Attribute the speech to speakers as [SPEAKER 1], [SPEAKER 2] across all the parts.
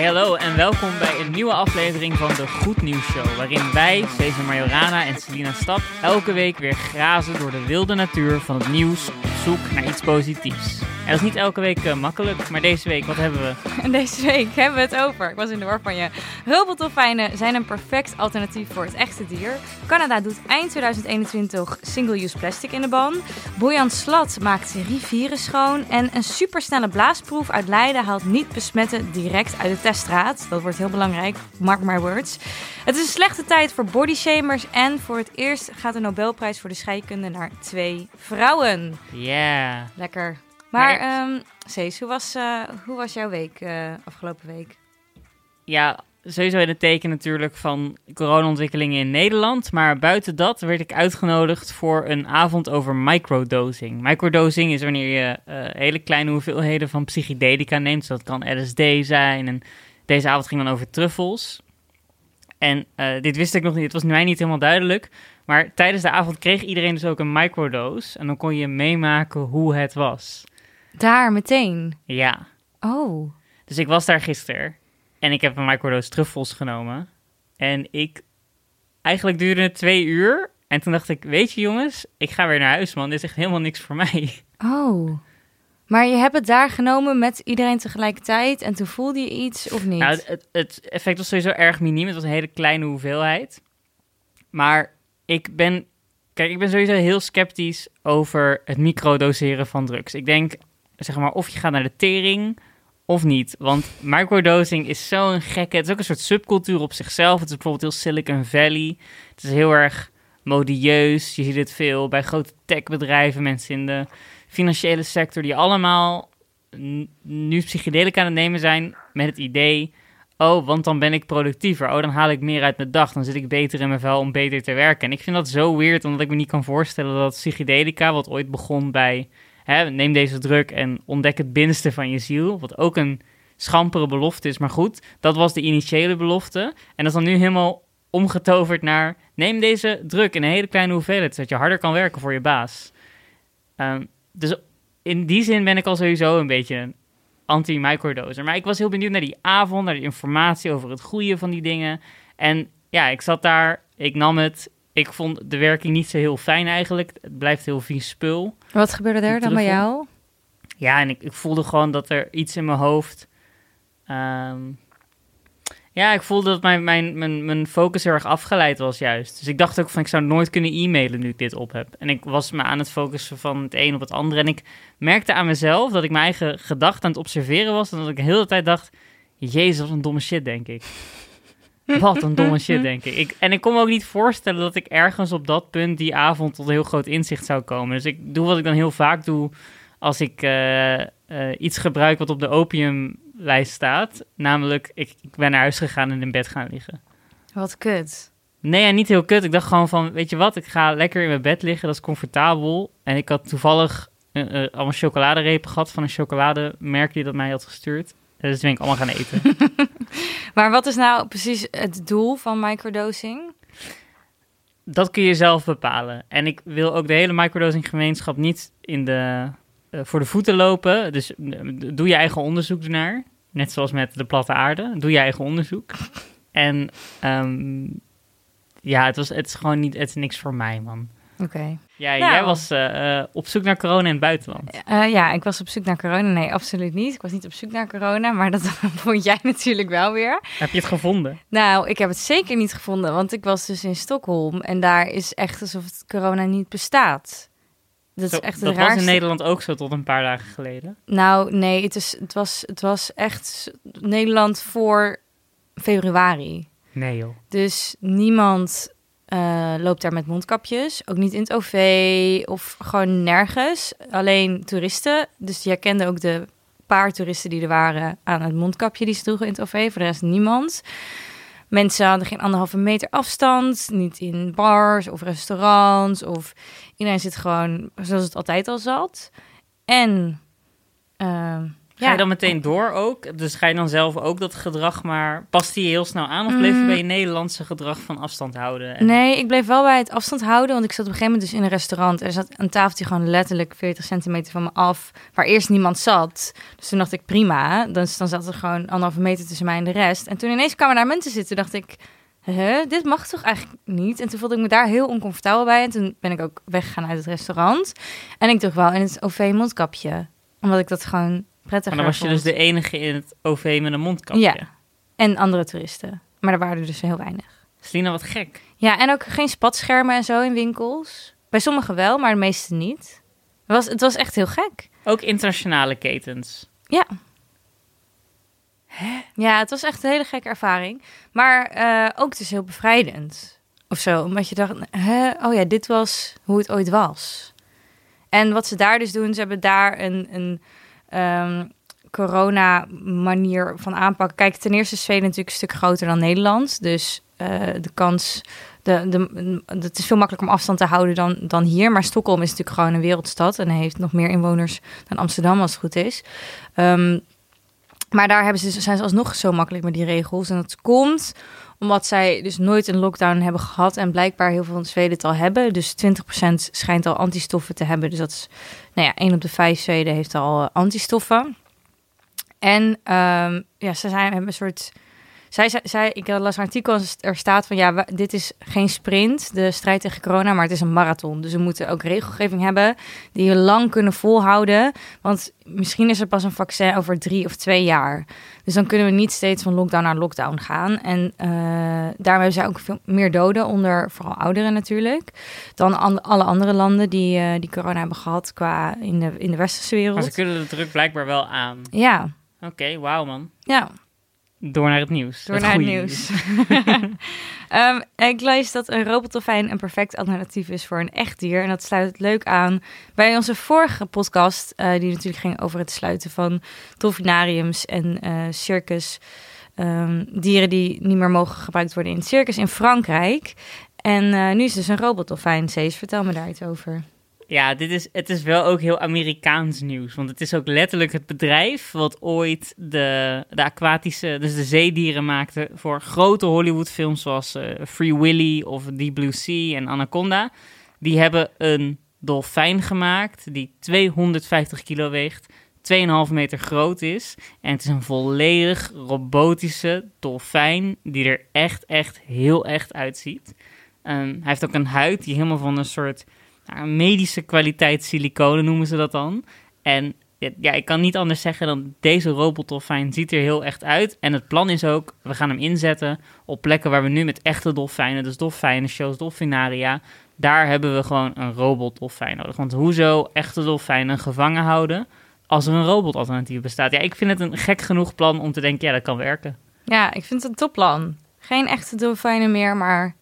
[SPEAKER 1] Hey hallo en welkom bij een nieuwe aflevering van de Goed Nieuws Show, waarin wij, Cesar Majorana en Selina Stap, elke week weer grazen door de wilde natuur van het nieuws op zoek naar iets positiefs. En dat is niet elke week eh, makkelijk, maar deze week, wat hebben we?
[SPEAKER 2] En deze week hebben we het over, ik was in de war van je, hulpeltolfijnen zijn een perfect alternatief voor het echte dier. Canada doet eind 2021 single-use plastic in de ban. Bojan Slat maakt rivieren schoon. En een supersnelle blaasproef uit Leiden haalt niet besmetten direct uit de teststraat. Dat wordt heel belangrijk, mark my words. Het is een slechte tijd voor bodyshamers en voor het eerst gaat de Nobelprijs voor de scheikunde naar twee vrouwen.
[SPEAKER 1] Ja.
[SPEAKER 2] Lekker. Maar,
[SPEAKER 1] Maar-
[SPEAKER 2] ehm Cees, hoe was, eh, hoe was jouw week eh, afgelopen week?
[SPEAKER 1] Ja, sowieso in het teken natuurlijk van coronaontwikkelingen in Nederland. Maar buiten dat werd ik uitgenodigd voor een avond over microdosing. Microdosing is wanneer je eh, hele kleine hoeveelheden van psychedelica neemt. Dus dat kan LSD zijn. En deze avond ging dan over truffels. En dit wist ik nog niet, het was mij niet helemaal duidelijk. Maar tijdens de avond kreeg iedereen dus ook een microdose. En dan kon je meemaken hoe het was.
[SPEAKER 2] Daar meteen.
[SPEAKER 1] Ja,
[SPEAKER 2] Oh.
[SPEAKER 1] dus ik was daar gisteren en ik heb een microdose truffels genomen. En ik, eigenlijk duurde het twee uur. En toen dacht ik, weet je jongens, ik ga weer naar huis man, dit is echt helemaal niks voor mij.
[SPEAKER 2] Oh. Maar je hebt het daar genomen met iedereen tegelijkertijd en toen voelde je iets of niet?
[SPEAKER 1] Nou, het, het, het effect was sowieso erg miniem, het was een hele kleine hoeveelheid. Maar ik ben, kijk, ik ben sowieso heel sceptisch over het microdoseren van drugs. Ik denk, zeg maar, of je gaat naar de tering of niet. Want microdosing is zo'n gekke... Het is ook een soort subcultuur op zichzelf. Het is bijvoorbeeld heel Silicon Valley. Het is heel erg modieus. Je ziet het veel bij grote techbedrijven, mensen in de financiële sector... die allemaal nu psychedelica aan het nemen zijn met het idee... Oh, want dan ben ik productiever. Oh, dan haal ik meer uit mijn dag. Dan zit ik beter in mijn vel om beter te werken. En ik vind dat zo weird, omdat ik me niet kan voorstellen dat psychedelica, wat ooit begon bij neem deze druk en ontdek het binnenste van je ziel. Wat ook een schampere belofte is, maar goed. Dat was de initiële belofte. En dat is dan nu helemaal omgetoverd naar... neem deze druk in een hele kleine hoeveelheid... zodat je harder kan werken voor je baas. Ehm, dus in die zin ben ik al sowieso een beetje een anti-microdoser. Maar ik was heel benieuwd naar die avond... naar de informatie over het goede van die dingen. En ja, ik zat daar, ik nam het... Ik vond de werking niet zo heel fijn eigenlijk. Het blijft heel vies spul.
[SPEAKER 2] Wat gebeurde er dan bij jou?
[SPEAKER 1] Ja, en ik, ik voelde gewoon dat er iets in mijn hoofd. ehm, ja, ik voelde dat mijn, mijn, mijn, mijn focus heel erg afgeleid was, juist. Dus ik dacht ook van ik zou nooit kunnen e-mailen nu ik dit op heb. En ik was me aan het focussen van het een op het andere. En ik merkte aan mezelf dat ik mijn eigen gedachten aan het observeren was. En dat ik de hele tijd dacht: Jezus, wat een domme shit, denk ik. Wat een domme shit, denk ik. ik. En ik kon me ook niet voorstellen dat ik ergens op dat punt die avond tot een heel groot inzicht zou komen. Dus ik doe wat ik dan heel vaak doe als ik eh, eh, iets gebruik wat op de opiumlijst staat. Namelijk, ik, ik ben naar huis gegaan en in bed gaan liggen.
[SPEAKER 2] Wat kut.
[SPEAKER 1] Nee, ja, niet heel kut. Ik dacht gewoon van, weet je wat, ik ga lekker in mijn bed liggen, dat is comfortabel. En ik had toevallig eh, allemaal chocoladerepen gehad van een chocolademerk die dat mij had gestuurd. Dus ben ik allemaal gaan eten.
[SPEAKER 2] Maar wat is nou precies het doel van microdosing?
[SPEAKER 1] dat kun je zelf bepalen. En ik wil ook de hele microdosing gemeenschap niet in de, eh, voor de voeten lopen. Dus eh, doe je eigen onderzoek naar. Net zoals met de platte aarde. Doe je eigen onderzoek. En ehm, ja, het, was, het is gewoon niet, het is niks voor mij, man.
[SPEAKER 2] Oké.
[SPEAKER 1] Ja,
[SPEAKER 2] Nou.
[SPEAKER 1] jij was eh, eh, op zoek naar corona in het buitenland.
[SPEAKER 2] Eh, ja, ik was op zoek naar corona. Nee, absoluut niet. Ik was niet op zoek naar corona, maar dat vond jij natuurlijk wel weer.
[SPEAKER 1] Heb je het gevonden?
[SPEAKER 2] Nou, ik heb het zeker niet gevonden, want ik was dus in Stockholm en daar is echt alsof het corona niet bestaat. Dat
[SPEAKER 1] Zo,
[SPEAKER 2] is echt
[SPEAKER 1] dat was in Nederland ook zo tot een paar dagen geleden.
[SPEAKER 2] Nou, nee, het, is, het, was, het was echt Nederland voor februari.
[SPEAKER 1] Nee joh.
[SPEAKER 2] Dus niemand eh, loopt daar met mondkapjes. Ook niet in het OV of gewoon nergens. Alleen toeristen. Dus je herkende ook de paar toeristen die er waren aan het mondkapje die ze droegen in het OV. Voor de rest niemand. Mensen hadden geen anderhalve meter afstand. Niet in bars of restaurants. Of iedereen zit gewoon zoals het altijd al zat. En eh,
[SPEAKER 1] Ga je dan meteen door ook? Dus ga je dan zelf ook dat gedrag maar... Past die heel snel aan of bleef je
[SPEAKER 2] Mm.
[SPEAKER 1] bij je Nederlandse gedrag van afstand houden? En-
[SPEAKER 2] Nee, ik bleef wel bij het afstand houden, want ik zat op een gegeven moment dus in een restaurant. Er zat een tafeltje gewoon letterlijk 40 centimeter van me af, waar eerst niemand zat. Dus toen dacht ik, prima. Dus dan zat er gewoon anderhalve meter tussen mij en de rest. En toen ineens kwamen daar mensen zitten, dacht ik, huh, dit mag toch eigenlijk niet? En toen voelde ik me daar heel oncomfortabel bij. En toen ben ik ook weggegaan uit het restaurant. En ik droeg wel in het OV mondkapje, omdat ik dat gewoon prettiger
[SPEAKER 1] Maar dan was je
[SPEAKER 2] vond.
[SPEAKER 1] dus de enige in het OV met een mondkapje.
[SPEAKER 2] Ja. En andere toeristen. Maar er waren er dus heel weinig.
[SPEAKER 1] Selina, wat gek.
[SPEAKER 2] Ja, en ook geen spatschermen en zo in winkels. Bij sommigen wel, maar de meeste niet. Het was, het was echt heel gek.
[SPEAKER 1] Ook internationale ketens.
[SPEAKER 2] Ja. Ja, het was echt een hele gekke ervaring. Maar eh, ook dus heel bevrijdend. Of zo, omdat je dacht, hè? oh ja, dit was hoe het ooit was. En wat ze daar dus doen, ze hebben daar een, een ehm, corona-manier van aanpakken. Kijk, ten eerste is Zweden natuurlijk een stuk groter dan Nederland. Dus eh, de kans, de, de, het is veel makkelijker om afstand te houden dan, dan hier. Maar Stockholm is natuurlijk gewoon een wereldstad en heeft nog meer inwoners dan Amsterdam als het goed is. Ehm, maar daar hebben ze, zijn ze alsnog zo makkelijk met die regels. En dat komt omdat zij dus nooit een lockdown hebben gehad. En blijkbaar heel veel van Zweden het al hebben. Dus 20% schijnt al antistoffen te hebben. Dus dat is, nou ja, 1 op de 5 Zweden heeft al eh, antistoffen. En ehm, ja, ze zijn, hebben een soort... Zij, zij, ik las een artikel, er staat van ja, dit is geen sprint, de strijd tegen corona, maar het is een marathon. Dus we moeten ook regelgeving hebben die we lang kunnen volhouden. Want misschien is er pas een vaccin over drie of twee jaar. Dus dan kunnen we niet steeds van lockdown naar lockdown gaan. En eh daarom hebben zij ook veel meer doden onder vooral ouderen natuurlijk. Dan an- alle andere landen die, eh, die corona hebben gehad qua in de, in de westerse
[SPEAKER 1] Maar ze
[SPEAKER 2] wereld.
[SPEAKER 1] kunnen de druk blijkbaar wel aan.
[SPEAKER 2] Ja,
[SPEAKER 1] Oké, wauw man.
[SPEAKER 2] ja.
[SPEAKER 1] Door naar het nieuws.
[SPEAKER 2] Door naar het nieuws. Ehm, ik lees dat een robotdolfijn een perfect alternatief is voor een echt dier. En dat sluit leuk aan bij onze vorige podcast, eh, die natuurlijk ging over het sluiten van dolfinariums en eh, circus. ehm, dieren die niet meer mogen gebruikt worden in het circus in Frankrijk. En eh, nu is dus een robotdolfijn. Cees, vertel me daar iets over.
[SPEAKER 1] Ja, dit is, het is wel ook heel Amerikaans nieuws. Want het is ook letterlijk het bedrijf wat ooit de, de aquatische, dus de zeedieren maakte voor grote Hollywoodfilms zoals eh, Free Willy of Deep Blue Sea en Anaconda. Die hebben een dolfijn gemaakt die 250 kilo weegt, 2,5 meter groot is. En het is een volledig robotische dolfijn die er echt, echt heel echt uitziet. Ehm, hij heeft ook een huid die helemaal van een soort medische kwaliteit siliconen noemen ze dat dan. En ja, ik kan niet anders zeggen dan deze robotdolfijn ziet er heel echt uit. En het plan is ook, we gaan hem inzetten op plekken waar we nu met echte dolfijnen, dus dolfijnenshows, dolfinaria, daar hebben we gewoon een robotdolfijn nodig. Want hoezo echte dolfijnen gevangen houden als er een robotalternatief bestaat? Ja, ik vind het een gek genoeg plan om te denken, ja, dat kan werken.
[SPEAKER 2] Ja, ik vind het een topplan. Geen echte dolfijnen meer, maar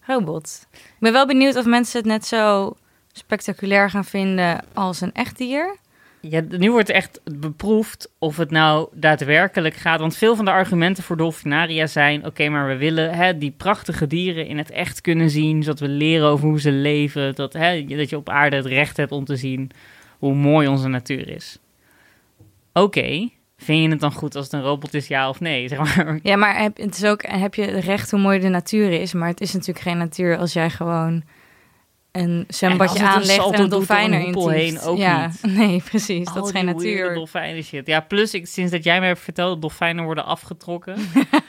[SPEAKER 2] robot. Ik ben wel benieuwd of mensen het net zo spectaculair gaan vinden als een echt dier.
[SPEAKER 1] Ja, nu wordt echt beproefd of het nou daadwerkelijk gaat. Want veel van de argumenten voor dolfinaria zijn... oké, maar we willen hè, die prachtige dieren in het echt kunnen zien... zodat we leren over hoe ze leven. Dat, hè, dat je op aarde het recht hebt om te zien hoe mooi onze natuur is. Oké, vind je het dan goed als het een robot is, ja of nee? Zeg maar.
[SPEAKER 2] Ja, maar heb, het is ook, heb je recht hoe mooi de natuur is. Maar het is natuurlijk geen natuur als jij gewoon een zwembadje aanlegt en een dolfijn erin
[SPEAKER 1] heen, ook
[SPEAKER 2] ja,
[SPEAKER 1] niet.
[SPEAKER 2] Nee, precies. dat
[SPEAKER 1] Al
[SPEAKER 2] is geen natuur.
[SPEAKER 1] dolfijnen shit. Ja, plus ik, sinds dat jij me hebt verteld dat dolfijnen worden afgetrokken.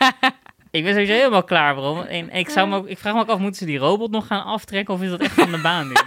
[SPEAKER 1] ik ben sowieso helemaal klaar. En ik, zou me ook, ik vraag me ook af, moeten ze die robot nog gaan aftrekken of is dat echt van de baan nu?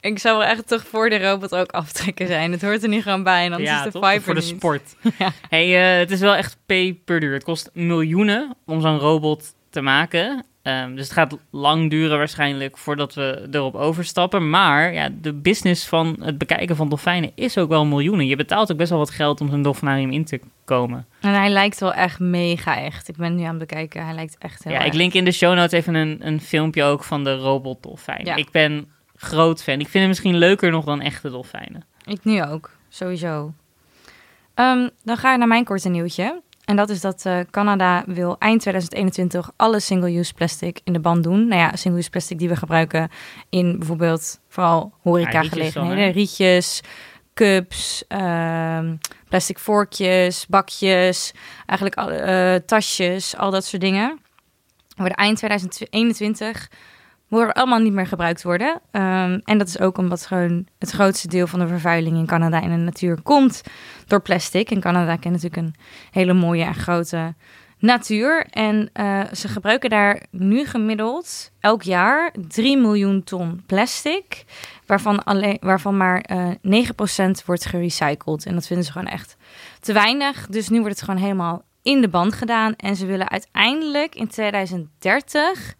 [SPEAKER 2] Ik zou wel echt toch voor de robot ook aftrekken zijn. Het hoort er niet gewoon bij en dan
[SPEAKER 1] ja,
[SPEAKER 2] is de
[SPEAKER 1] toch?
[SPEAKER 2] vibe
[SPEAKER 1] voor de sport.
[SPEAKER 2] Ja.
[SPEAKER 1] Hey, eh, het is wel echt peperduur. Het kost miljoenen om zo'n robot te maken. Ehm, dus het gaat lang duren waarschijnlijk voordat we erop overstappen. Maar ja, de business van het bekijken van dolfijnen is ook wel miljoenen. Je betaalt ook best wel wat geld om zo'n dolfinarium in te komen.
[SPEAKER 2] En hij lijkt wel echt mega echt. Ik ben nu aan het bekijken. Hij lijkt echt heel
[SPEAKER 1] ja, ik link in de show notes even een, een filmpje ook van de robotdolfijn.
[SPEAKER 2] Ja.
[SPEAKER 1] Ik ben groot fan. Ik vind hem misschien leuker nog dan echte dolfijnen.
[SPEAKER 2] Ik nu ook, sowieso. Ehm, dan ga ik naar mijn korte nieuwtje. En dat is dat eh, Canada wil eind 2021 alle single-use plastic in de ban doen. Nou ja, single-use plastic die we gebruiken in bijvoorbeeld vooral horecagelegenheden.
[SPEAKER 1] Ja, rietjes
[SPEAKER 2] cups, ehm, plastic vorkjes, bakjes, eigenlijk alle, eh, tasjes, al dat soort dingen. Worden eind 2021 worden allemaal niet meer gebruikt worden. Ehm, en dat is ook omdat gewoon het grootste deel van de vervuiling in Canada in de natuur komt door plastic. In Canada kent natuurlijk een hele mooie en grote natuur. En eh, ze gebruiken daar nu gemiddeld elk jaar 3 miljoen ton plastic. Waarvan, alleen, waarvan maar eh 9% wordt gerecycled. En dat vinden ze gewoon echt te weinig. Dus nu wordt het gewoon helemaal in de band gedaan. En ze willen uiteindelijk in 2030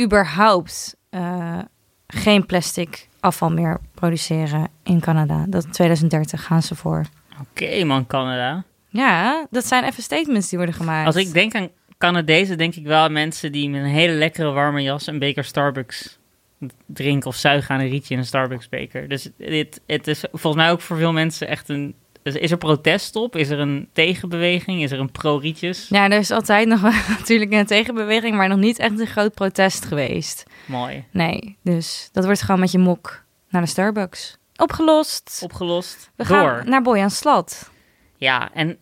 [SPEAKER 2] überhaupt eh, geen plastic afval meer produceren in Canada. Dat 2030 gaan ze voor.
[SPEAKER 1] Oké man, Canada.
[SPEAKER 2] Ja, dat zijn even statements die worden gemaakt.
[SPEAKER 1] Als ik denk aan Canadezen, denk ik wel aan mensen die met een hele lekkere warme jas een beker Starbucks drinken of zuigen aan een rietje in een Starbucks beker. Dus dit, het is volgens mij ook voor veel mensen echt een... dus Is er protest op? Is er een tegenbeweging? Is er een pro-rietjes?
[SPEAKER 2] Ja, er is altijd nog wel natuurlijk een tegenbeweging, maar nog niet echt een groot protest geweest.
[SPEAKER 1] Mooi.
[SPEAKER 2] Nee, dus dat wordt gewoon met je mok naar de Starbucks. Opgelost.
[SPEAKER 1] Opgelost.
[SPEAKER 2] We
[SPEAKER 1] Door.
[SPEAKER 2] gaan naar Boyan Slat.
[SPEAKER 1] Ja, en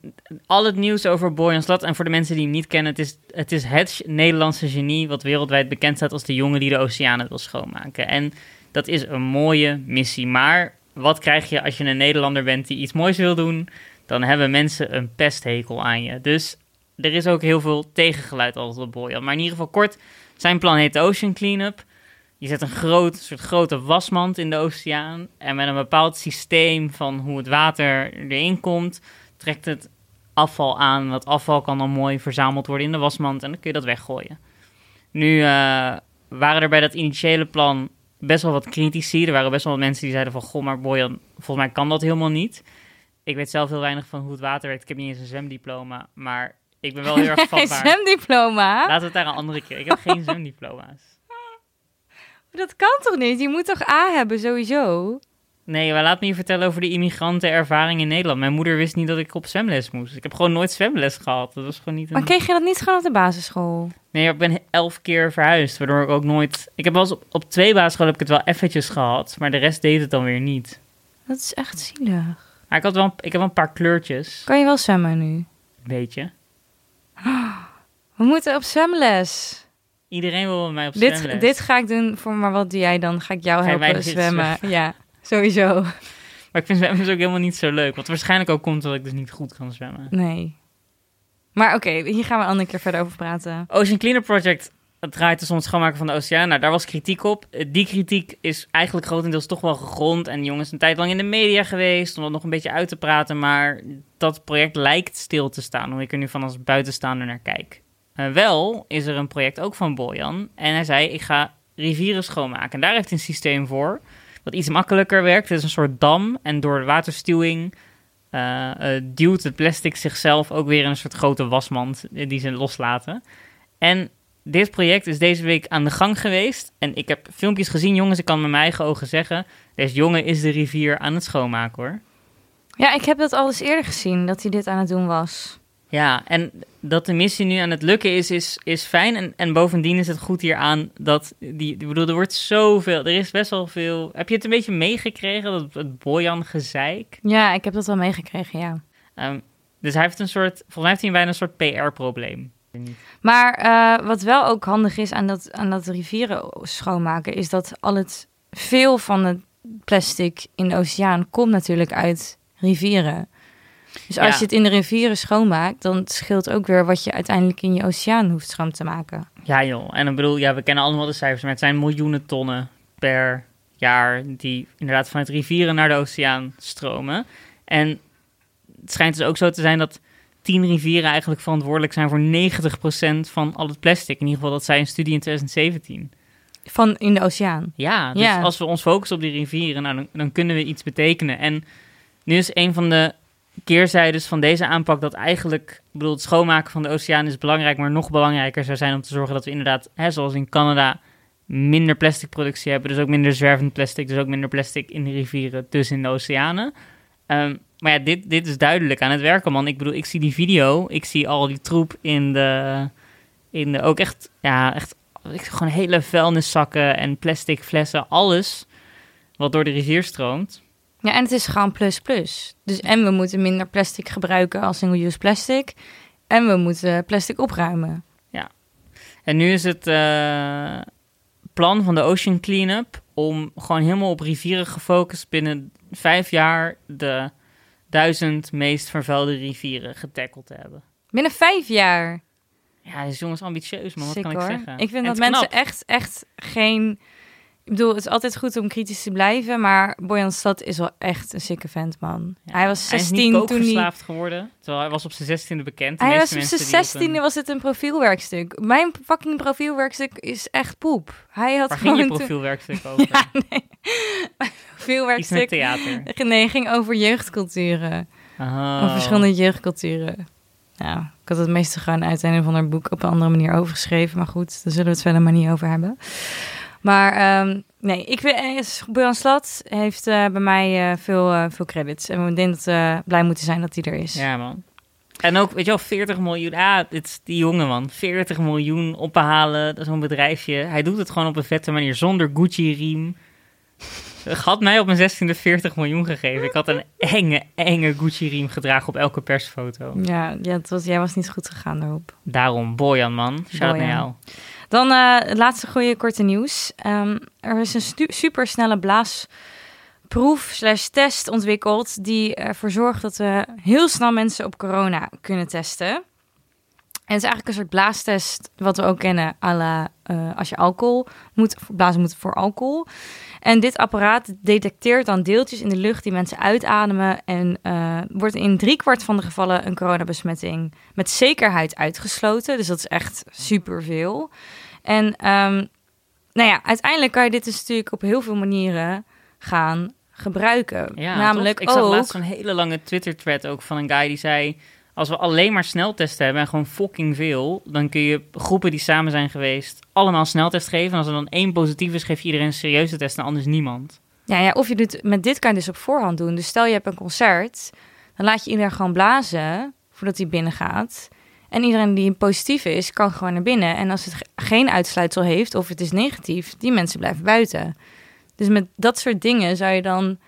[SPEAKER 1] al het nieuws over Boyan Slat, en voor de mensen die hem niet kennen, het is, het is het Nederlandse genie wat wereldwijd bekend staat als de jongen die de oceanen wil schoonmaken. En dat is een mooie missie, maar wat krijg je als je een Nederlander bent die iets moois wil doen? Dan hebben mensen een pesthekel aan je. Dus er is ook heel veel tegengeluid altijd op Boyan. Maar in ieder geval kort, zijn plan heet Ocean Cleanup. Je zet een groot, soort grote wasmand in de oceaan. En met een bepaald systeem van hoe het water erin komt, trekt het afval aan. Dat afval kan dan mooi verzameld worden in de wasmand en dan kun je dat weggooien. Nu eh, waren er bij dat initiële plan best wel wat critici. Er waren best wel wat mensen die zeiden van... Goh, maar Boyan, volgens mij kan dat helemaal niet. Ik weet zelf heel weinig van hoe het water werkt. Ik heb niet eens een zwemdiploma, maar ik ben wel heel erg
[SPEAKER 2] Geen
[SPEAKER 1] vatbaar.
[SPEAKER 2] zwemdiploma?
[SPEAKER 1] Laten we het daar een andere keer. Ik heb geen zwemdiploma's.
[SPEAKER 2] Dat kan toch niet? Je moet toch A hebben, sowieso?
[SPEAKER 1] Nee, maar laat me je vertellen over de immigrantenervaring in Nederland. Mijn moeder wist niet dat ik op zwemles moest. Ik heb gewoon nooit zwemles gehad. Dat was gewoon niet
[SPEAKER 2] Maar
[SPEAKER 1] een...
[SPEAKER 2] kreeg je dat niet gewoon op de basisschool?
[SPEAKER 1] Nee, ik ben elf keer verhuisd, waardoor ik ook nooit... Ik heb wel eens op, op twee basisscholen heb ik het wel eventjes gehad, maar de rest deed het dan weer niet.
[SPEAKER 2] Dat is echt zielig.
[SPEAKER 1] Maar ik, had wel, een- ik heb wel een paar kleurtjes,
[SPEAKER 2] Kan je wel zwemmen nu?
[SPEAKER 1] weet je.
[SPEAKER 2] We moeten op zwemles.
[SPEAKER 1] Iedereen wil met mij op zwemles.
[SPEAKER 2] Dit, dit ga ik doen voor, maar wat doe jij dan? Ga ik jou
[SPEAKER 1] Ga je mij
[SPEAKER 2] helpen
[SPEAKER 1] dit
[SPEAKER 2] zwemmen? Ja, sowieso.
[SPEAKER 1] Maar ik vind zwemmen dus ook helemaal niet zo leuk. Wat waarschijnlijk ook komt dat ik dus niet goed kan zwemmen.
[SPEAKER 2] Nee. Maar oké, hier gaan we een andere keer verder over praten.
[SPEAKER 1] Ocean Cleaner Project het draait dus om het schoonmaken van de oceaan. Nou, daar was kritiek op. Eh, Die kritiek is eigenlijk grotendeels toch wel gegrond. En jongens, een tijd lang in de media geweest om dat nog een beetje uit te praten. Maar dat project lijkt stil te staan, hoe ik er nu van als buitenstaander naar kijk. Eh, wel is er een project ook van Bojan. En hij zei, ik ga rivieren schoonmaken. En daar heeft hij een systeem voor, wat iets makkelijker werkt. Het is een soort dam. En door waterstuwing eh, eh, duwt het plastic zichzelf ook weer in een soort grote wasmand eh, die ze loslaten. En dit project is deze week aan de gang geweest. En ik heb filmpjes gezien, jongens. Ik kan met mijn eigen ogen zeggen. Deze jongen is de rivier aan het schoonmaken hoor.
[SPEAKER 2] Ja, ik heb dat al eens eerder gezien, dat hij dit aan het doen was.
[SPEAKER 1] Ja, en dat de missie nu aan het lukken is, is, is fijn. En, en bovendien is het goed hieraan dat die. Ik bedoel, er wordt zoveel. Er is best wel veel. Heb je het een beetje meegekregen? Dat het Bojan gezeik.
[SPEAKER 2] Ja, ik heb dat wel meegekregen, ja.
[SPEAKER 1] Ehm, dus hij heeft een soort. Volgens mij heeft hij bijna een soort PR-probleem.
[SPEAKER 2] Maar eh, wat wel ook handig is aan dat, aan dat rivieren schoonmaken, is dat al het veel van het plastic in de oceaan komt natuurlijk uit rivieren. Dus als
[SPEAKER 1] Ja.
[SPEAKER 2] je het in de rivieren schoonmaakt, dan scheelt ook weer wat je uiteindelijk in je oceaan hoeft schoon te maken.
[SPEAKER 1] Ja, joh. En ik bedoel, ja, we kennen allemaal de cijfers, maar het zijn miljoenen tonnen per jaar die inderdaad vanuit rivieren naar de oceaan stromen. En het schijnt dus ook zo te zijn dat tien rivieren eigenlijk verantwoordelijk zijn voor 90% van al het plastic. In ieder geval, dat zei een studie in 2017.
[SPEAKER 2] Van in de oceaan.
[SPEAKER 1] Ja, dus
[SPEAKER 2] Ja.
[SPEAKER 1] als we ons focussen op die rivieren, nou, dan, dan kunnen we iets betekenen. En nu is een van de keerzijdes van deze aanpak dat eigenlijk, ik bedoel, het schoonmaken van de oceaan is belangrijk, maar nog belangrijker zou zijn om te zorgen dat we inderdaad, hè, zoals in Canada, minder plastic productie hebben. Dus ook minder zwervend plastic, dus ook minder plastic in de rivieren, dus in de oceanen. Ehm, maar ja, dit, dit is duidelijk aan het werken, man. Ik bedoel, ik zie die video, ik zie al die troep in de, in de ook echt, ja, echt gewoon hele vuilniszakken en plastic flessen, alles wat door de rivier stroomt.
[SPEAKER 2] Ja, Ja, en het is gewoon plus plus. Dus en we moeten minder plastic gebruiken als single-use plastic. En we moeten plastic opruimen.
[SPEAKER 1] En nu is het eh, plan van de Ocean Cleanup om gewoon helemaal op rivieren gefocust binnen vijf jaar de duizend meest vervuilde rivieren getackeld te hebben.
[SPEAKER 2] Binnen vijf jaar.
[SPEAKER 1] Ja, dat is jongens ambitieus, man. Wat
[SPEAKER 2] Sick,
[SPEAKER 1] kan ik
[SPEAKER 2] hoor.
[SPEAKER 1] zeggen?
[SPEAKER 2] Ik vind
[SPEAKER 1] En
[SPEAKER 2] dat mensen
[SPEAKER 1] knap.
[SPEAKER 2] echt, echt geen... Ik bedoel, het is altijd goed om kritisch te blijven, maar Boyan Stad is wel echt een sikke vent, man.
[SPEAKER 1] Ja.
[SPEAKER 2] Hij was
[SPEAKER 1] Hij is
[SPEAKER 2] 16
[SPEAKER 1] niet
[SPEAKER 2] toen hij...
[SPEAKER 1] kookverslaafd geworden, terwijl hij was op zijn zestiende bekend. De
[SPEAKER 2] Hij was op zijn
[SPEAKER 1] mensen die op
[SPEAKER 2] zestiende
[SPEAKER 1] een-
[SPEAKER 2] was het een profielwerkstuk. Mijn fucking profielwerkstuk is echt poep. Hij had
[SPEAKER 1] Waar ging je profielwerkstuk over?
[SPEAKER 2] Ja, nee. Mijn
[SPEAKER 1] Iets met
[SPEAKER 2] profielwerkstuk
[SPEAKER 1] theater.
[SPEAKER 2] nee, ging over jeugdculturen.
[SPEAKER 1] Oh.
[SPEAKER 2] Over verschillende jeugdculturen. Nou, ik had het meeste gewoon uit een of ander boek op een andere manier overgeschreven. Maar goed, daar zullen we het verder maar niet over hebben. Maar ehm, nee, ik vind eh, Bojan Slat heeft eh, bij mij eh, veel, veel credits. En we denken dat we blij moeten zijn dat hij er is.
[SPEAKER 1] Ja, man. En ook, weet je wel, 40 miljoen. Ah, dit is die jongen, man. 40 miljoen ophalen, dat is zo'n bedrijfje. Hij doet het gewoon op een vette manier, zonder Gucci-riem. Had mij op mijn 16e 40 miljoen gegeven. Ik had een enge, enge Gucci-riem gedragen op elke persfoto.
[SPEAKER 2] Ja, ja het was, jij was niet goed gegaan daarop.
[SPEAKER 1] Daarom, Bojan, man. Shout naar jou.
[SPEAKER 2] Dan eh, het laatste goede korte nieuws. Ehm, er is een supersnelle blaasproef slash test ontwikkeld... die ervoor zorgt dat we heel snel mensen op corona kunnen testen. En het is eigenlijk een soort blaastest wat we ook kennen... à la, eh, als je alcohol moet blazen moet voor alcohol. En dit apparaat detecteert dan deeltjes in de lucht die mensen uitademen... en eh, wordt in driekwart van de gevallen een coronabesmetting met zekerheid uitgesloten. Dus dat is echt superveel. En ehm, nou ja, uiteindelijk kan je dit dus natuurlijk op heel veel manieren gaan gebruiken.
[SPEAKER 1] Ja,
[SPEAKER 2] Namelijk
[SPEAKER 1] toch? Ik zag
[SPEAKER 2] ook...
[SPEAKER 1] laatst een hele lange Twitter-thread ook van een guy die zei... Als we alleen maar sneltesten hebben en gewoon fucking veel... dan kun je groepen die samen zijn geweest allemaal sneltest geven. En als er dan één positief is, geef je iedereen een serieuze test en anders niemand.
[SPEAKER 2] Ja, ja, of je doet met dit kan je dus op voorhand doen. Dus stel je hebt een concert, dan laat je iedereen gewoon blazen voordat hij binnengaat. En iedereen die positief is, kan gewoon naar binnen. En als het ge- geen uitsluitsel heeft of het is negatief, die mensen blijven buiten. Dus met dat soort dingen zou je dan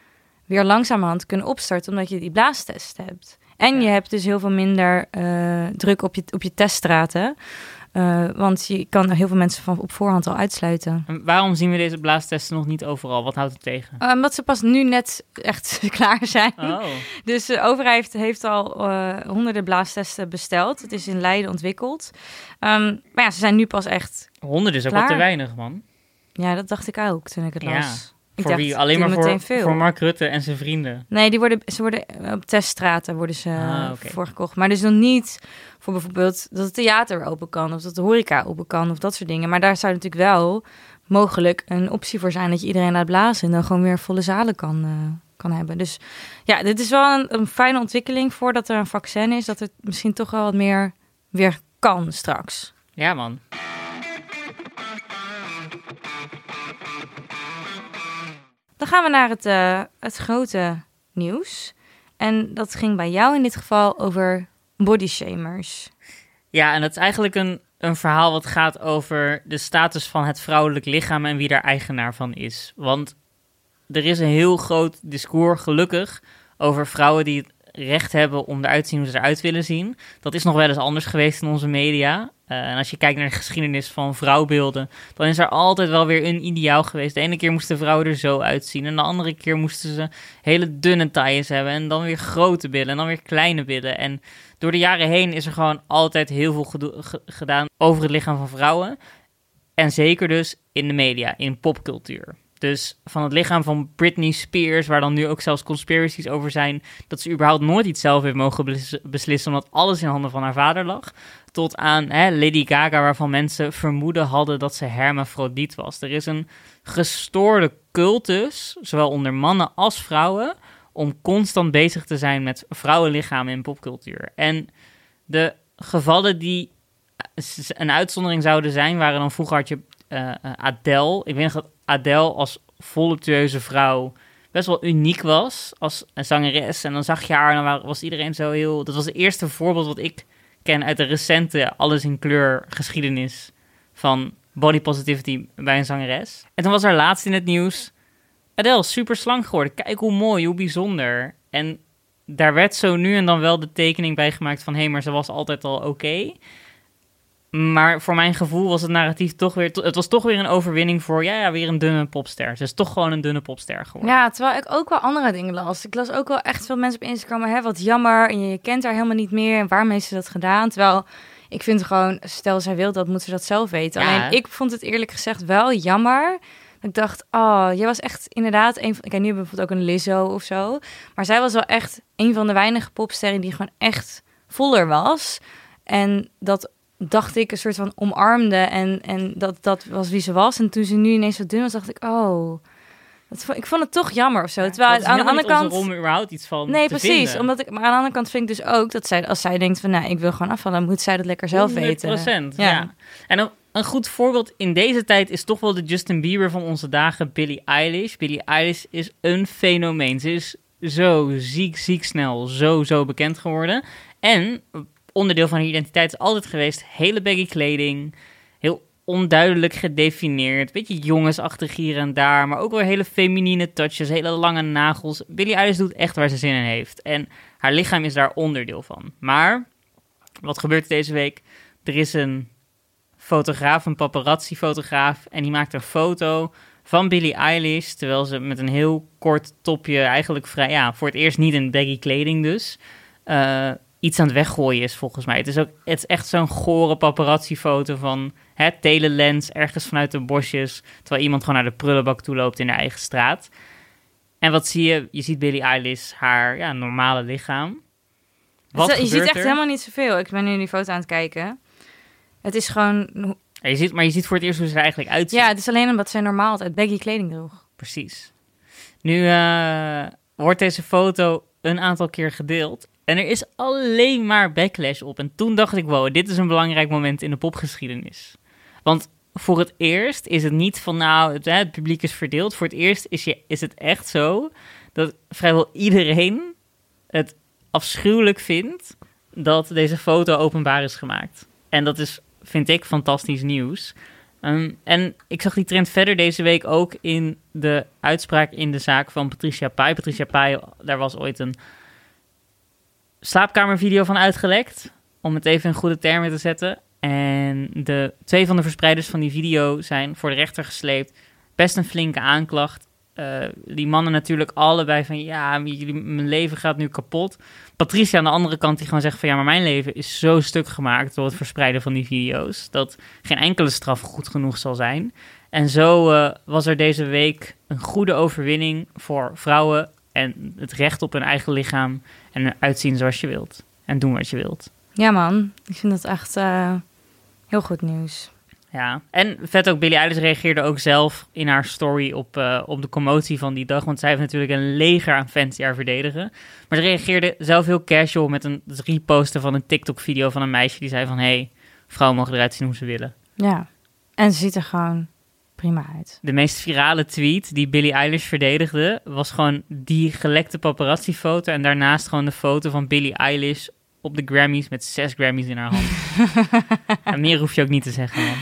[SPEAKER 2] weer langzamerhand kunnen opstarten, omdat je die blaastest hebt. En je hebt dus heel veel minder eh, druk op je, op je teststraten. Eh, want je kan heel veel mensen van op voorhand al uitsluiten.
[SPEAKER 1] En waarom zien we deze blaastesten nog niet overal? Wat houdt het tegen?
[SPEAKER 2] Eh, Omdat ze pas nu net echt klaar zijn.
[SPEAKER 1] Oh,
[SPEAKER 2] Dus de overheid heeft, al honderden blaastesten besteld. Het is in Leiden ontwikkeld. Ehm, maar ja, ze zijn nu pas echt...
[SPEAKER 1] honderd is ook
[SPEAKER 2] Klaar.
[SPEAKER 1] wel te weinig, man.
[SPEAKER 2] Ja, dat dacht ik ook toen ik het
[SPEAKER 1] Ja,
[SPEAKER 2] las. Ik
[SPEAKER 1] voor
[SPEAKER 2] dacht,
[SPEAKER 1] wie? Alleen maar voor,
[SPEAKER 2] veel.
[SPEAKER 1] voor Mark Rutte en zijn vrienden.
[SPEAKER 2] Nee, die worden, ze worden eh, op teststraten worden ze
[SPEAKER 1] Ah,
[SPEAKER 2] eh,
[SPEAKER 1] oké.
[SPEAKER 2] voorgekocht. Maar dus nog niet voor bijvoorbeeld dat het theater weer open kan... of dat de horeca open kan of dat soort dingen. Maar daar zou natuurlijk wel mogelijk een optie voor zijn... dat je iedereen laat blazen en dan gewoon weer volle zalen kan, eh, kan hebben. Dus ja, dit is wel een, een fijne ontwikkeling... voordat er een vaccin is, dat het misschien toch wel wat meer weer kan straks.
[SPEAKER 1] Ja, man.
[SPEAKER 2] Dan gaan we naar het, eh, het grote nieuws. En dat ging bij jou in dit geval over bodyshamers.
[SPEAKER 1] Ja, en dat is eigenlijk een, een verhaal wat gaat over de status van het vrouwelijk lichaam en wie daar eigenaar van is. Want er is een heel groot discours, gelukkig, over vrouwen die het recht hebben om eruit te zien hoe ze eruit willen zien. Dat is nog wel eens anders geweest in onze media. Eh, en als je kijkt naar de geschiedenis van vrouwbeelden, dan is er altijd wel weer een ideaal geweest. De ene keer moesten vrouwen er zo uitzien en de andere keer moesten ze hele dunne tailles hebben en dan weer grote billen en dan weer kleine billen. En door de jaren heen is er gewoon altijd heel veel gedaan over het lichaam van vrouwen. En zeker dus in de media, in popcultuur. Dus van het lichaam van Britney Spears, waar dan nu ook zelfs conspiracies over zijn, dat ze überhaupt nooit iets zelf heeft mogen bes- beslissen, omdat alles in handen van haar vader lag. Tot aan hè, Lady Gaga, waarvan mensen vermoeden hadden dat ze hermafrodiet was. Er is een gestoorde cultus, zowel onder mannen als vrouwen, om constant bezig te zijn met vrouwenlichamen in popcultuur. En de gevallen die s- een uitzondering zouden zijn, waren dan vroeger had je eh, eh, Adele. Ik weet nog dat Adele als voluptueuze vrouw best wel uniek was als een zangeres. En dan zag je haar en dan wa- was iedereen zo heel... Dat was het eerste voorbeeld wat ik ken uit de recente alles in kleur geschiedenis van body positivity bij een zangeres. En toen was er laatst in het nieuws Adele, super slank geworden. Kijk hoe mooi, hoe bijzonder. En daar werd zo nu en dan wel de tekening bij gemaakt van... hé, hey, maar ze was altijd al oké. Maar voor mijn gevoel was het narratief toch weer... Het was toch weer een overwinning voor... ja, ja weer een dunne popster. Ze is toch gewoon een dunne popster geworden.
[SPEAKER 2] Ja, terwijl ik ook wel andere dingen las. Ik las ook wel echt veel mensen op Instagram... hè, wat jammer en je kent haar helemaal niet meer... en waarom heeft ze dat gedaan? Terwijl ik vind gewoon... stel zij wil dat, moet ze dat zelf weten.
[SPEAKER 1] Ja.
[SPEAKER 2] Alleen ik vond het eerlijk gezegd wel jammer... Ik dacht, oh, jij was echt inderdaad een van... Kijk, nu bijvoorbeeld ook een Lizzo of zo. Maar zij was wel echt een van de weinige popsterren die gewoon echt voller was. En dat dacht ik een soort van omarmde. En, en dat, dat was wie ze was. En toen ze nu ineens zo dun was, dacht ik, oh... Dat, vond- ik vond het toch jammer of zo. Terwijl
[SPEAKER 1] Dat is
[SPEAKER 2] aan de andere kant...
[SPEAKER 1] om überhaupt iets van
[SPEAKER 2] Nee, precies.
[SPEAKER 1] vinden.
[SPEAKER 2] Omdat ik, maar aan de andere kant vind ik dus ook dat zij, als zij denkt van, nou, ik wil gewoon afvallen, dan moet zij dat lekker zelf weten.
[SPEAKER 1] 100%,
[SPEAKER 2] Ja.
[SPEAKER 1] ja. En een, een goed voorbeeld in deze tijd is toch wel de Justin Bieber van onze dagen, Billie Eilish. Billie Eilish is een fenomeen. Ze is zo ziek, ziek snel, zo, zo bekend geworden. En onderdeel van haar identiteit is altijd geweest hele baggy kleding, heel onduidelijk gedefinieerd, beetje jongensachtig hier en daar, maar ook wel hele feminine touches, hele lange nagels. Billie Eilish doet echt waar ze zin in heeft. En haar lichaam is daar onderdeel van. Maar, wat gebeurt deze week? Er is een fotograaf, een paparazzi-fotograaf, en die maakt een foto van Billie Eilish, terwijl ze met een heel kort topje, eigenlijk vrij, ja, voor het eerst niet in baggy kleding dus, eh, iets aan het weggooien is volgens mij. Het is ook, het is echt zo'n gore paparazzi-foto van het telelens ergens vanuit de bosjes, terwijl iemand gewoon naar de prullenbak toe loopt in haar eigen straat. En wat zie je? Je ziet Billie Eilish, haar ja, normale lichaam. Wat
[SPEAKER 2] je ziet echt
[SPEAKER 1] er?
[SPEAKER 2] helemaal niet zoveel. Ik ben nu die foto aan het kijken. Het is gewoon...
[SPEAKER 1] Ja, je ziet, maar je ziet voor het eerst hoe ze er eigenlijk uitziet.
[SPEAKER 2] Ja, het is alleen omdat zij normaal altijd baggy kleding droeg.
[SPEAKER 1] Precies. Nu eh, wordt deze foto een aantal keer gedeeld. En er is alleen maar backlash op. En toen dacht ik, wow, dit is een belangrijk moment in de popgeschiedenis. Want voor het eerst is het niet van, nou, het, het publiek is verdeeld. Voor het eerst is, je, is het echt zo dat vrijwel iedereen het afschuwelijk vindt dat deze foto openbaar is gemaakt. En dat is, vind ik, fantastisch nieuws. Ehm, en ik zag die trend verder deze week ook in de uitspraak in de zaak van Patricia Pai. Patricia Pai, daar was ooit een slaapkamervideo van uitgelekt. Om het even in goede termen te zetten. En de twee van de verspreiders van die video zijn voor de rechter gesleept. Best een flinke aanklacht. Eh, die mannen natuurlijk allebei van ja, mijn leven gaat nu kapot. Patricia aan de andere kant die gewoon zegt van ja, maar mijn leven is zo stuk gemaakt door het verspreiden van die video's. Dat geen enkele straf goed genoeg zal zijn. En zo eh, was er deze week een goede overwinning voor vrouwen en het recht op hun eigen lichaam en eruit zien zoals je wilt. En doen wat je wilt.
[SPEAKER 2] Ja man, ik vind dat echt eh, heel goed nieuws.
[SPEAKER 1] Ja, en vet ook, Billie Eilish reageerde ook zelf in haar story op, eh, op de commotie van die dag. Want zij heeft natuurlijk een leger aan fans die haar verdedigen. Maar ze reageerde zelf heel casual met een reposten van een TikTok-video van een meisje die zei van... hé, hey, vrouwen mogen eruit zien hoe ze willen.
[SPEAKER 2] Ja, en ze ziet er gewoon prima uit.
[SPEAKER 1] De meest virale tweet die Billie Eilish verdedigde... was gewoon die gelekte paparazzi-foto... en daarnaast gewoon de foto van Billie Eilish op de Grammys... met zes Grammys in haar hand. en meer hoef je ook niet te zeggen, man.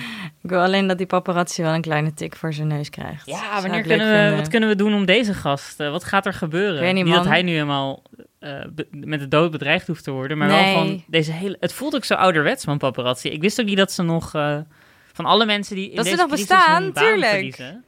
[SPEAKER 2] Ik wil alleen dat die paparazzi wel een kleine tik voor zijn neus krijgt.
[SPEAKER 1] Ja, wanneer kunnen we, wat kunnen we doen om deze gast? eh, wat gaat er gebeuren?
[SPEAKER 2] Weet niet,
[SPEAKER 1] dat hij nu helemaal eh, met de dood bedreigd hoeft te worden, maar
[SPEAKER 2] Nee.
[SPEAKER 1] wel van deze hele... Het voelt ook zo ouderwets, man, paparazzi. Ik wist ook niet dat ze nog... eh, van alle mensen die in
[SPEAKER 2] Dat ze
[SPEAKER 1] deze
[SPEAKER 2] nog
[SPEAKER 1] crisis
[SPEAKER 2] bestaan,
[SPEAKER 1] hun baan
[SPEAKER 2] tuurlijk.
[SPEAKER 1] verliezen.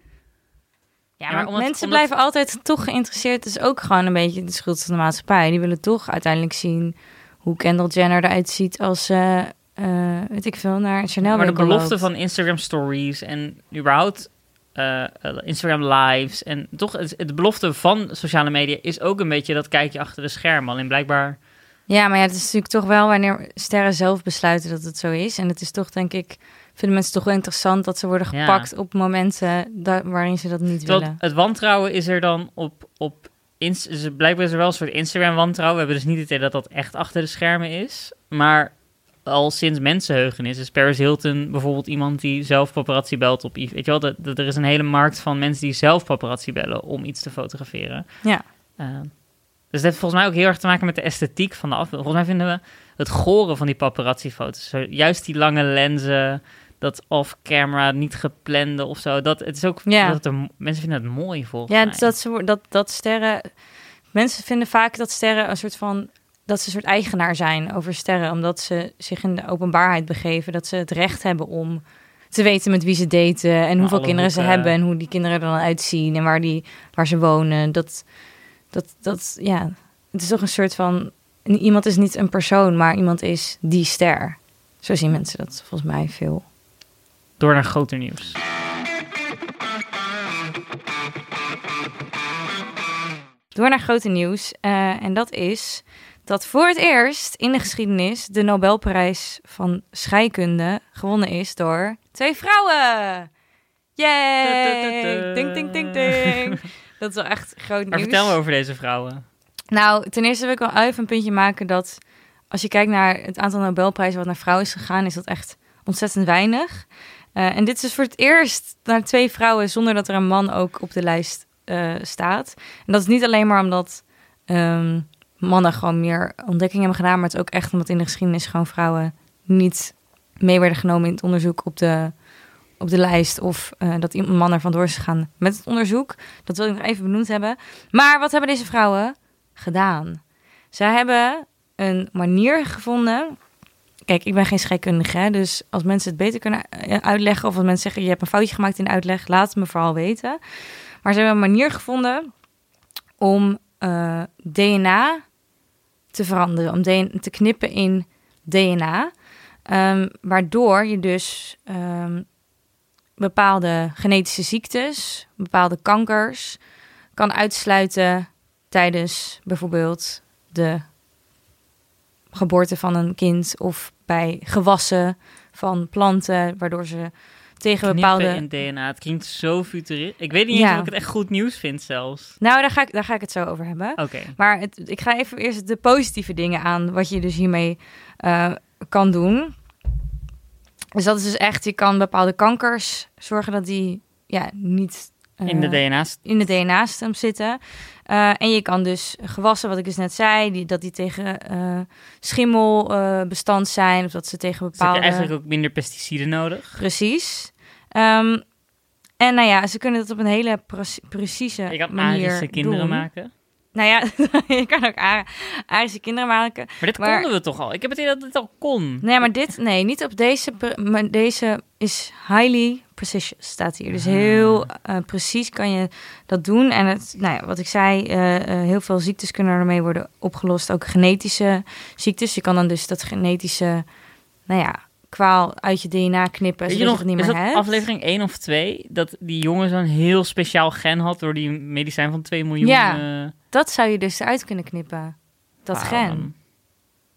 [SPEAKER 2] Ja,
[SPEAKER 1] maar
[SPEAKER 2] maar
[SPEAKER 1] omdat-
[SPEAKER 2] mensen
[SPEAKER 1] omdat-
[SPEAKER 2] blijven altijd toch geïnteresseerd. Is ook gewoon een beetje de schuld van de maatschappij. Die willen toch uiteindelijk zien hoe Kendall Jenner eruit ziet als ze, eh, weet ik veel, naar Chanel
[SPEAKER 1] maar de belofte
[SPEAKER 2] loopt.
[SPEAKER 1] van Instagram stories en überhaupt eh, eh, Instagram lives en toch het, belofte van sociale media is ook een beetje dat kijkje achter de schermen. Alleen blijkbaar
[SPEAKER 2] Ja, maar ja, het is natuurlijk toch wel wanneer sterren zelf besluiten dat het zo is. En het is toch, denk ik, vinden mensen toch wel interessant dat ze worden
[SPEAKER 1] Ja.
[SPEAKER 2] gepakt op momenten da- waarin ze dat niet willen.
[SPEAKER 1] het wantrouwen is er dan op, op Inst- dus blijkbaar is er wel een soort Instagram wantrouwen. We hebben dus niet het idee dat dat echt achter de schermen is. Maar al sinds mensenheugenis is Paris Hilton bijvoorbeeld iemand die zelf paparazzi belt op. Weet je wel, dat, dat er is een hele markt van mensen die zelf paparazzi bellen om iets te fotograferen.
[SPEAKER 2] Ja.
[SPEAKER 1] Eh, dus dat heeft volgens mij ook heel erg te maken met de esthetiek van de afbeelding. Volgens mij vinden we het goren van die paparazzi-foto's. Juist die lange lenzen, dat off-camera, niet geplande of zo. Dat, het is ook,
[SPEAKER 2] Ja.
[SPEAKER 1] dat er, mensen vinden het mooi volgens
[SPEAKER 2] Ja,
[SPEAKER 1] mij.
[SPEAKER 2] dat, ze, dat, dat sterren... Mensen vinden vaak dat sterren een soort van... Dat ze een soort eigenaar zijn over sterren. Omdat ze zich in de openbaarheid begeven. Dat ze het recht hebben om te weten met wie ze daten. En hoeveel kinderen ze hebben. En hoe die kinderen er dan uitzien. En waar, die, waar ze wonen. Dat, dat, dat, ja... Het is toch een soort van... Iemand is niet een persoon, maar iemand is die ster. Zo zien mensen dat volgens mij veel.
[SPEAKER 1] Door naar groter nieuws.
[SPEAKER 2] Door naar grote nieuws. eh, en dat is dat voor het eerst in de geschiedenis de Nobelprijs van scheikunde gewonnen is door twee vrouwen. Yay! Ding, ding, ding, ding. Dat is wel echt groot
[SPEAKER 1] Maar
[SPEAKER 2] nieuws.
[SPEAKER 1] vertel me over deze vrouwen.
[SPEAKER 2] Nou, ten eerste wil ik wel even een puntje maken dat als je kijkt naar het aantal Nobelprijzen wat naar vrouwen is gegaan, is dat echt ontzettend weinig. Eh, en dit is dus voor het eerst naar twee vrouwen zonder dat er een man ook op de lijst eh, staat. En dat is niet alleen maar omdat ehm, mannen gewoon meer ontdekkingen hebben gedaan, maar het is ook echt omdat in de geschiedenis gewoon vrouwen niet mee werden genomen in het onderzoek op de, op de lijst. Of eh, dat een man er vandoor is gegaan met het onderzoek. Dat wil ik nog even benoemd hebben. Maar wat hebben deze vrouwen gedaan? Zij hebben een manier gevonden. Kijk, ik ben geen scheikundige, hè, dus als mensen het beter kunnen eh, uitleggen... of als mensen zeggen, je hebt een foutje gemaakt in de uitleg... laat het me vooral weten. Maar ze hebben een manier gevonden om eh, DNA te veranderen. Om te knippen in DNA. Ehm, waardoor je dus ehm, bepaalde genetische ziektes, bepaalde kankers... kan uitsluiten tijdens bijvoorbeeld de geboorte van een kind of bij gewassen van planten, waardoor ze tegen bepaalde.
[SPEAKER 1] in DNA. Het klinkt zo futuristisch. Ik weet niet
[SPEAKER 2] Ja.
[SPEAKER 1] eens of ik het echt goed nieuws vind zelfs.
[SPEAKER 2] Nou, daar ga, ik, daar ga ik het zo over hebben.
[SPEAKER 1] Oké.
[SPEAKER 2] Maar het, ik ga even eerst de positieve dingen aan, wat je dus hiermee eh, kan doen. Dus dat is dus echt, je kan bepaalde kankers zorgen dat die ja, niet
[SPEAKER 1] In de DNA's.
[SPEAKER 2] in de DNA-stem zitten. Eh, en je kan dus gewassen, wat ik dus net zei, die, dat die tegen eh, schimmel eh, bestand zijn. Of dat ze tegen
[SPEAKER 1] Dus heb je
[SPEAKER 2] bepaalde...
[SPEAKER 1] eigenlijk ook minder pesticiden nodig.
[SPEAKER 2] Precies. Ehm, en nou ja, ze kunnen dat op een hele pre- precieze
[SPEAKER 1] Je kan
[SPEAKER 2] manier
[SPEAKER 1] Arische kinderen
[SPEAKER 2] doen.
[SPEAKER 1] maken.
[SPEAKER 2] Nou ja, je kan ook Ar- Arische kinderen maken.
[SPEAKER 1] Maar dit
[SPEAKER 2] Maar-
[SPEAKER 1] konden we toch al? Ik heb het idee dat het al kon.
[SPEAKER 2] Nee, maar dit, nee, niet op deze. Maar deze is highly staat hier. Dus
[SPEAKER 1] Ah.
[SPEAKER 2] heel eh, precies kan je dat doen. En het, nou ja, wat ik zei, eh, eh, heel veel ziektes kunnen ermee worden opgelost. Ook genetische ziektes. Je kan dan dus dat genetische, nou ja, kwaal uit je DNA knippen.
[SPEAKER 1] Weet je nog,
[SPEAKER 2] het niet
[SPEAKER 1] is
[SPEAKER 2] meer
[SPEAKER 1] dat
[SPEAKER 2] hebt.
[SPEAKER 1] aflevering 1 of 2? Dat die jongen zo'n heel speciaal gen had door die medicijn van 2 miljoen.
[SPEAKER 2] Ja. Dat zou je dus eruit kunnen knippen. Dat gen.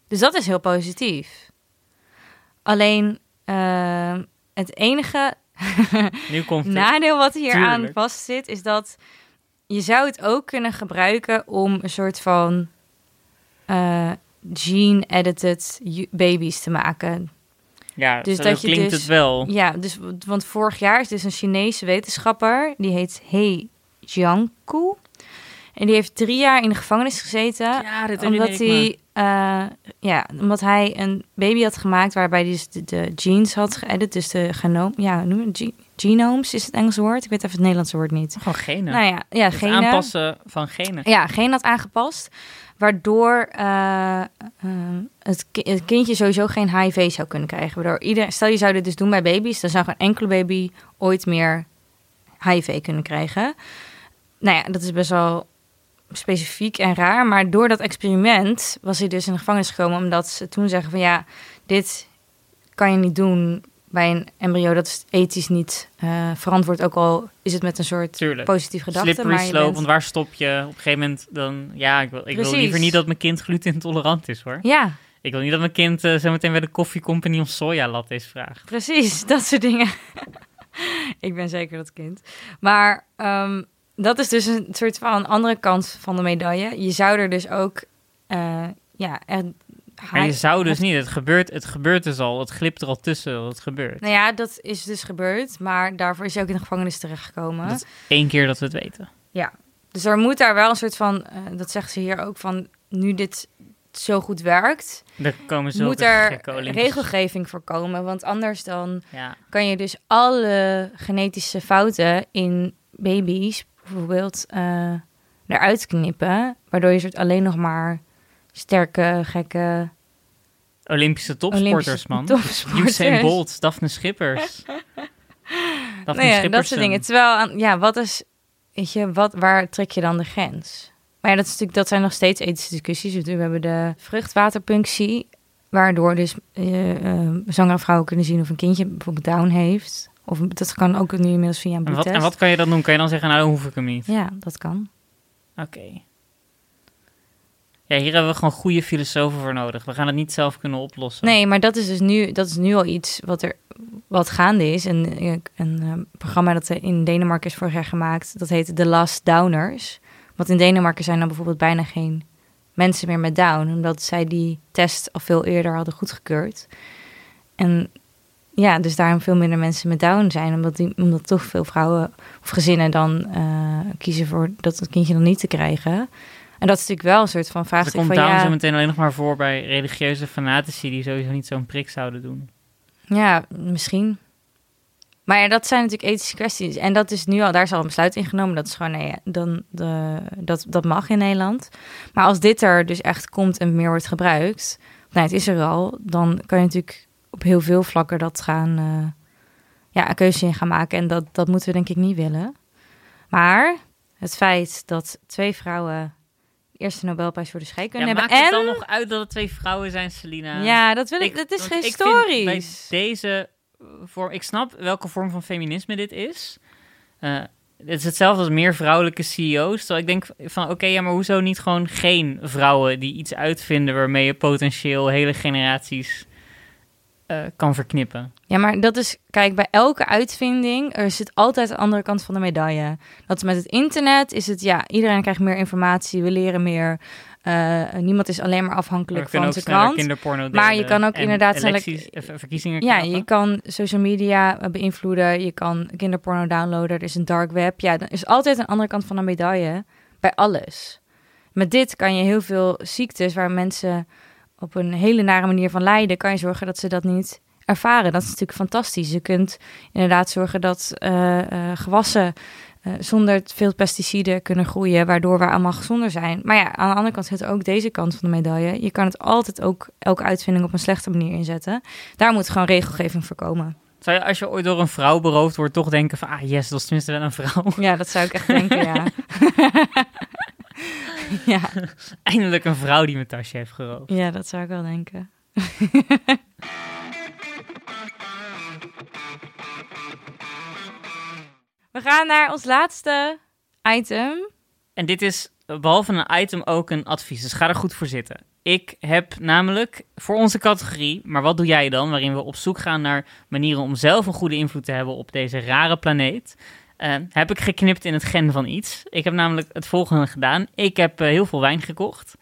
[SPEAKER 2] Dus dat is heel positief. Alleen het enige
[SPEAKER 1] Nu komt het.
[SPEAKER 2] nadeel wat hier aan
[SPEAKER 1] Tuurlijk.
[SPEAKER 2] vastzit, is dat je zou het ook kunnen gebruiken om een soort van eh, gene-edited baby's te maken.
[SPEAKER 1] ja,
[SPEAKER 2] dus dat je
[SPEAKER 1] klinkt
[SPEAKER 2] dus-
[SPEAKER 1] het wel.
[SPEAKER 2] Ja, dus, want vorig jaar is dus een Chinese wetenschapper, die heet He Jiankui. En die heeft drie jaar in de gevangenis gezeten.
[SPEAKER 1] Ja,
[SPEAKER 2] omdat hij, eh, ja, omdat hij een baby had gemaakt waarbij hij dus de, de genes had geëdit, dus de genoom, ja, noem het ge- genomes is het Engelse woord. Ik weet even het Nederlandse woord niet.
[SPEAKER 1] Gewoon genen.
[SPEAKER 2] Nou ja, ja, genen.
[SPEAKER 1] aanpassen van genen.
[SPEAKER 2] Ja, geen had aangepast. Waardoor eh, eh, het, ki- het kindje sowieso geen HIV zou kunnen krijgen. Waardoor ieder, stel je zou dit dus doen bij baby's, dan zou geen enkele baby ooit meer HIV kunnen krijgen. Nou ja, dat is best wel specifiek en raar. Maar door dat experiment was hij dus in de gevangenis gekomen. Omdat ze toen zeggen van ja, dit kan je niet doen bij een embryo. Dat is ethisch niet eh, verantwoord. Ook al is het met een soort
[SPEAKER 1] Tuurlijk.
[SPEAKER 2] positief gedachte.
[SPEAKER 1] Slippery
[SPEAKER 2] maar je
[SPEAKER 1] slope,
[SPEAKER 2] bent-
[SPEAKER 1] want waar stop je? Op een gegeven moment dan... Ja, ik wil, ik wil liever niet dat mijn kind glutenintolerant is, hoor.
[SPEAKER 2] Ja,
[SPEAKER 1] Ik wil niet dat mijn kind eh, zometeen bij de koffiecompany om sojalattes vraagt.
[SPEAKER 2] Precies, dat soort dingen. ik ben zeker dat kind. Maar ehm, dat is dus een soort van andere kant van de medaille. Je zou er dus ook, eh, ja, er,
[SPEAKER 1] Maar je zou dus niet. Het gebeurt, het gebeurt dus al. Het glipt er al tussen. Het gebeurt.
[SPEAKER 2] Nou ja, dat is dus gebeurd, maar daarvoor is hij ook in de gevangenis terechtgekomen.
[SPEAKER 1] Dat is één keer dat we het weten.
[SPEAKER 2] Dus er moet daar wel een soort van, eh, dat zegt ze hier ook van, nu dit zo goed werkt,
[SPEAKER 1] Er komen zulke
[SPEAKER 2] moet er regelgeving voor komen. Want anders dan
[SPEAKER 1] Ja,
[SPEAKER 2] kan je dus alle genetische fouten in baby's bijvoorbeeld eh, eruit knippen. Waardoor je soort alleen nog maar sterke, gekke
[SPEAKER 1] Olympische topsporters,
[SPEAKER 2] Olympische
[SPEAKER 1] man.
[SPEAKER 2] topsporters.
[SPEAKER 1] Usain Bolt, Daphne Schippers. Daphne
[SPEAKER 2] Nou ja, dat soort dingen. Terwijl, ja, wat is, weet je, wat, waar trek je dan de grens? Maar ja, dat, is natuurlijk, dat zijn nog steeds ethische discussies. We hebben de vruchtwaterpunctie, waardoor dus eh eh, zwangere vrouwen kunnen zien of een kindje bijvoorbeeld Down heeft. Of dat kan ook nu inmiddels via een
[SPEAKER 1] En wat,
[SPEAKER 2] bloedtest.
[SPEAKER 1] en wat kan je dan doen? Kan je dan zeggen, nou, dan hoef ik hem niet?
[SPEAKER 2] Ja, dat kan.
[SPEAKER 1] Oké. Ja, hier hebben we gewoon goede filosofen voor nodig. We gaan het niet zelf kunnen oplossen.
[SPEAKER 2] Nee, maar dat is dus nu, dat is nu al iets wat er wat gaande is. En eh, een eh, programma dat in Denemarken is vorig jaar gemaakt, dat heet The Last Downers. Want in Denemarken zijn dan bijvoorbeeld bijna geen mensen meer met Down, omdat zij die test al veel eerder hadden goedgekeurd. En ja, dus daarom veel minder mensen met Down zijn, omdat, die, omdat toch veel vrouwen of gezinnen dan eh, kiezen voor dat het kindje dan niet te krijgen. En dat is natuurlijk wel een soort van
[SPEAKER 1] Dus
[SPEAKER 2] vraag
[SPEAKER 1] er komt
[SPEAKER 2] van
[SPEAKER 1] daarom
[SPEAKER 2] ja,
[SPEAKER 1] zo meteen alleen nog maar voor bij religieuze fanatici die sowieso niet zo'n prik zouden doen.
[SPEAKER 2] Ja, misschien. Maar ja, dat zijn natuurlijk ethische kwesties. En dat is nu al, daar is al een besluit in genomen. Dat is gewoon, nee, dan de, dat, dat mag in Nederland. Maar als dit er dus echt komt en meer wordt gebruikt, nou, het is er al, dan kan je natuurlijk op heel veel vlakken dat gaan, eh, ja, een keuze in gaan maken. En dat, dat moeten we denk ik niet willen. Maar het feit dat twee vrouwen eerste Nobelprijs voor de scheikunde
[SPEAKER 1] Ja,
[SPEAKER 2] hebben.
[SPEAKER 1] maakt het
[SPEAKER 2] en
[SPEAKER 1] dan nog uit dat het twee vrouwen zijn, Selina?
[SPEAKER 2] ja, dat wil ik.
[SPEAKER 1] Ik-
[SPEAKER 2] dat is historisch.
[SPEAKER 1] bij deze vorm, ik snap welke vorm van feminisme dit is. Eh, het is hetzelfde als meer vrouwelijke CEO's. Terwijl ik denk van, oké, ja, maar hoezo niet gewoon geen vrouwen die iets uitvinden waarmee je potentieel hele generaties eh, kan verknippen?
[SPEAKER 2] Ja, maar dat is, kijk, bij elke uitvinding, er zit altijd de andere kant van de medaille. Dat is met het internet, is het, ja, iedereen krijgt meer informatie, we leren meer. Eh, niemand is alleen maar afhankelijk
[SPEAKER 1] kunnen
[SPEAKER 2] van zijn krant. Maar je kan ook inderdaad sneller-
[SPEAKER 1] electies- eh, verkiezingen
[SPEAKER 2] Ja, je kan social media beïnvloeden, je kan kinderporno downloaden, er is een dark web. Ja, er is altijd een andere kant van de medaille bij alles. Met dit kan je heel veel ziektes waar mensen op een hele nare manier van lijden, kan je zorgen dat ze dat niet ervaren. Dat is natuurlijk fantastisch. Je kunt inderdaad zorgen dat eh, eh, gewassen eh, zonder veel pesticiden kunnen groeien, waardoor we allemaal gezonder zijn. Maar ja, aan de andere kant zit ook deze kant van de medaille. Je kan het altijd ook elke uitvinding op een slechte manier inzetten. Daar moet gewoon regelgeving voor komen.
[SPEAKER 1] Zou je als je ooit door een vrouw beroofd wordt toch denken van, ah yes, dat is tenminste wel een vrouw.
[SPEAKER 2] Ja, dat zou ik echt denken, ja. ja.
[SPEAKER 1] Eindelijk een vrouw die mijn tasje heeft geroofd.
[SPEAKER 2] Ja, dat zou ik wel denken. We gaan naar ons laatste item.
[SPEAKER 1] En dit is behalve een item ook een advies, dus ga er goed voor zitten. Ik heb namelijk voor onze categorie, maar wat doe jij dan? Waarin we op zoek gaan naar manieren om zelf een goede invloed te hebben op deze rare planeet. Eh, heb ik geknipt in het gen van iets. Ik heb namelijk het volgende gedaan. Ik heb eh, heel veel wijn gekocht.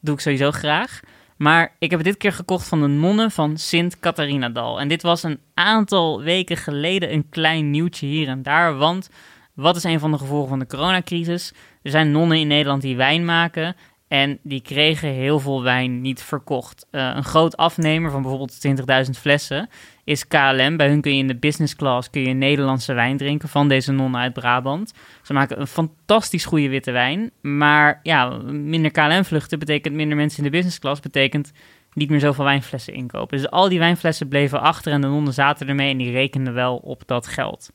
[SPEAKER 1] Doe ik sowieso graag. Maar ik heb het dit keer gekocht van de nonnen van Sint Catharinadal. En dit was een aantal weken geleden een klein nieuwtje hier en daar. Want wat is een van de gevolgen van de coronacrisis? Er zijn nonnen in Nederland die wijn maken. En die kregen heel veel wijn niet verkocht. Eh, een groot afnemer van bijvoorbeeld 20.000 flessen is KLM. Bij hun kun je in de business class kun je Nederlandse wijn drinken van deze nonnen uit Brabant. Ze maken een fantastisch goede witte wijn. Maar ja, minder KLM-vluchten betekent minder mensen in de business class. Betekent niet meer zoveel wijnflessen inkopen. Dus al die wijnflessen bleven achter en de nonnen zaten ermee en die rekenden wel op dat geld.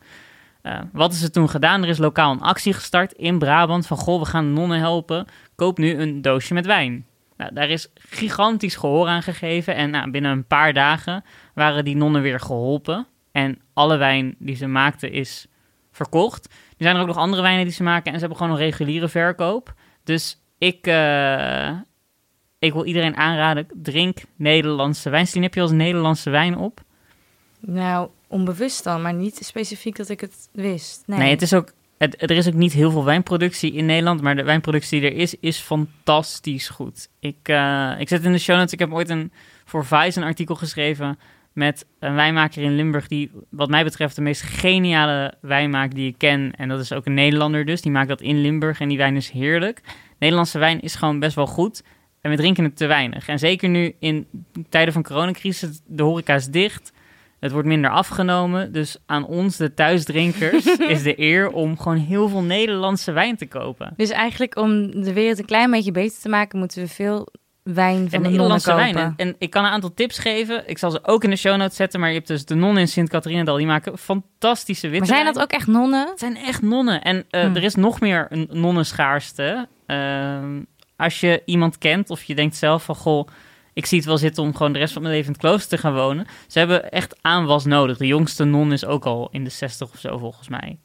[SPEAKER 1] Uh, wat is er toen gedaan? Er is lokaal een actie gestart in Brabant van goh, we gaan nonnen helpen. Koop nu een doosje met wijn. Nou, daar is gigantisch gehoor aan gegeven en nou, binnen een paar dagen waren die nonnen weer geholpen. En alle wijn die ze maakten is verkocht. Er zijn er ook nog andere wijnen die ze maken en ze hebben gewoon een reguliere verkoop. Dus ik, uh, ik wil iedereen aanraden, drink Nederlandse wijn. Stien, heb je als Nederlandse wijn op?
[SPEAKER 2] Nou, onbewust dan, maar niet specifiek dat ik het wist. Nee,
[SPEAKER 1] het is ook, er is ook niet heel veel wijnproductie in Nederland, maar de wijnproductie die er is, is fantastisch goed. Ik, uh, ik zet in de show notes, ik heb ooit een, voor Vice een artikel geschreven met een wijnmaker in Limburg die wat mij betreft de meest geniale wijn maakt die ik ken. En dat is ook een Nederlander dus, die maakt dat in Limburg en die wijn is heerlijk. Nederlandse wijn is gewoon best wel goed. En we drinken het te weinig. En zeker nu in tijden van coronacrisis, de horeca is dicht. Het wordt minder afgenomen. Dus aan ons, de thuisdrinkers, is de eer om gewoon heel veel Nederlandse wijn te kopen.
[SPEAKER 2] Dus eigenlijk om de wereld een klein beetje beter te maken, moeten we veel wijn van
[SPEAKER 1] En
[SPEAKER 2] de
[SPEAKER 1] Nederlandse wijn. En, en ik kan een aantal tips geven. Ik zal ze ook in de show notes zetten. Maar je hebt dus de nonnen in Sint-Catharinendal. Die maken fantastische witte
[SPEAKER 2] Maar zijn dat ook echt nonnen?
[SPEAKER 1] Het zijn echt nonnen. En eh,
[SPEAKER 2] Hmm.
[SPEAKER 1] er is nog meer een nonnenschaarste. Ehm, als je iemand kent of je denkt zelf van... Goh, ik zie het wel zitten om gewoon de rest van mijn leven in het klooster te gaan wonen. Ze hebben echt aanwas nodig. De jongste non is ook al in de 60 of zo volgens mij.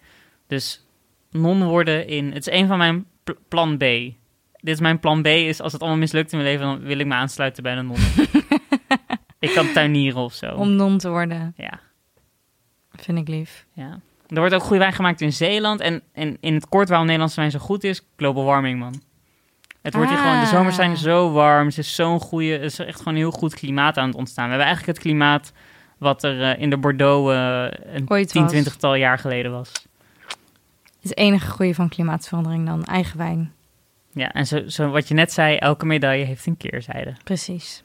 [SPEAKER 1] Dus non worden in... Het is een van mijn pl- plan B. Dit is mijn plan B. Is als het allemaal mislukt in mijn leven... dan wil ik me aansluiten bij de nonnen. ik kan tuinieren of zo.
[SPEAKER 2] Om non te worden,
[SPEAKER 1] Ja.
[SPEAKER 2] vind ik lief.
[SPEAKER 1] Ja. Er wordt ook goede wijn gemaakt in Zeeland. En, en in het kort waarom Nederlandse wijn zo goed is, global warming, man. Het wordt hier
[SPEAKER 2] Ah.
[SPEAKER 1] gewoon, de zomers zijn zo warm. Het is zo'n goede, het is echt gewoon een heel goed klimaat aan het ontstaan. We hebben eigenlijk het klimaat wat er eh, in de Bordeaux eh, een
[SPEAKER 2] Ooit
[SPEAKER 1] 10,
[SPEAKER 2] was.
[SPEAKER 1] 20 tal jaar geleden was.
[SPEAKER 2] Het enige goede van klimaatverandering dan, eigen wijn.
[SPEAKER 1] Ja, en zo, zo wat je net zei, elke medaille heeft een keerzijde.
[SPEAKER 2] Precies.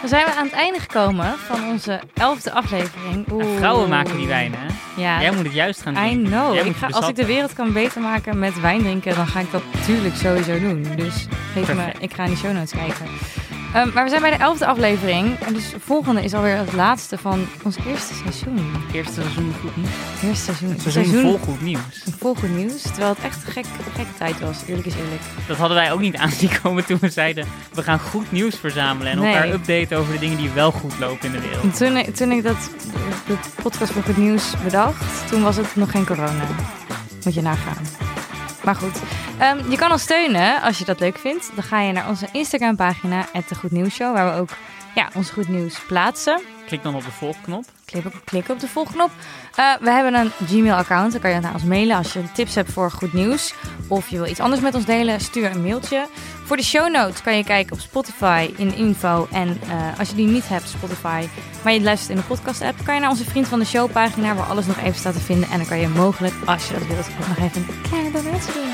[SPEAKER 2] Dan zijn we aan het einde gekomen van onze elfde aflevering. Oeh.
[SPEAKER 1] En vrouwen maken die wijn, hè?
[SPEAKER 2] Ja,
[SPEAKER 1] Jij moet het juist gaan
[SPEAKER 2] I
[SPEAKER 1] doen.
[SPEAKER 2] know. Ik ga,
[SPEAKER 1] je
[SPEAKER 2] als ik de wereld kan beter maken met wijn drinken, dan ga ik dat natuurlijk sowieso doen. Dus geef me, ik ga in de show notes kijken. Ehm, maar we zijn bij de elfde aflevering. En dus de volgende is alweer het laatste van ons eerste seizoen.
[SPEAKER 1] Eerste seizoen goed nieuws.
[SPEAKER 2] Het eerste seizoen.
[SPEAKER 1] Het seizoen vol goed nieuws.
[SPEAKER 2] vol goed nieuws. Terwijl het echt een gek, gekke tijd was. Eerlijk is eerlijk.
[SPEAKER 1] Dat hadden wij ook niet aanzien komen toen we zeiden... we gaan goed nieuws verzamelen en
[SPEAKER 2] Nee.
[SPEAKER 1] elkaar updaten over de dingen die wel goed lopen in de wereld.
[SPEAKER 2] En toen, ik- toen ik dat, de podcast voor goed nieuws bedacht, toen was het nog geen corona. Moet je nagaan. Maar goed, Ehm, je kan ons steunen als je dat leuk vindt. Dan ga je naar onze Instagram pagina, de Goed Nieuws Show, waar we ook ja, ons goed nieuws plaatsen.
[SPEAKER 1] Klik dan op de volgknop.
[SPEAKER 2] Klik op, klik op de volgknop. Eh, we hebben een Gmail-account. Dan kan je naar ons mailen als je tips hebt voor goed nieuws. Of je wil iets anders met ons delen, stuur een mailtje. Voor de show notes kan je kijken op Spotify in info. En eh, als je die niet hebt, Spotify, maar je luistert in de podcast-app, kan je naar onze Vriend van de Show pagina, waar alles nog even staat te vinden. En dan kan je mogelijk, als je dat wilt, ook nog even een kleine donatie doen.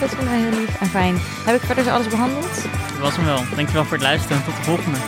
[SPEAKER 2] Dat vinden wij heel lief en fijn. Heb ik verder zo alles behandeld?
[SPEAKER 1] Dat was hem wel. Dankjewel voor het luisteren en tot de volgende.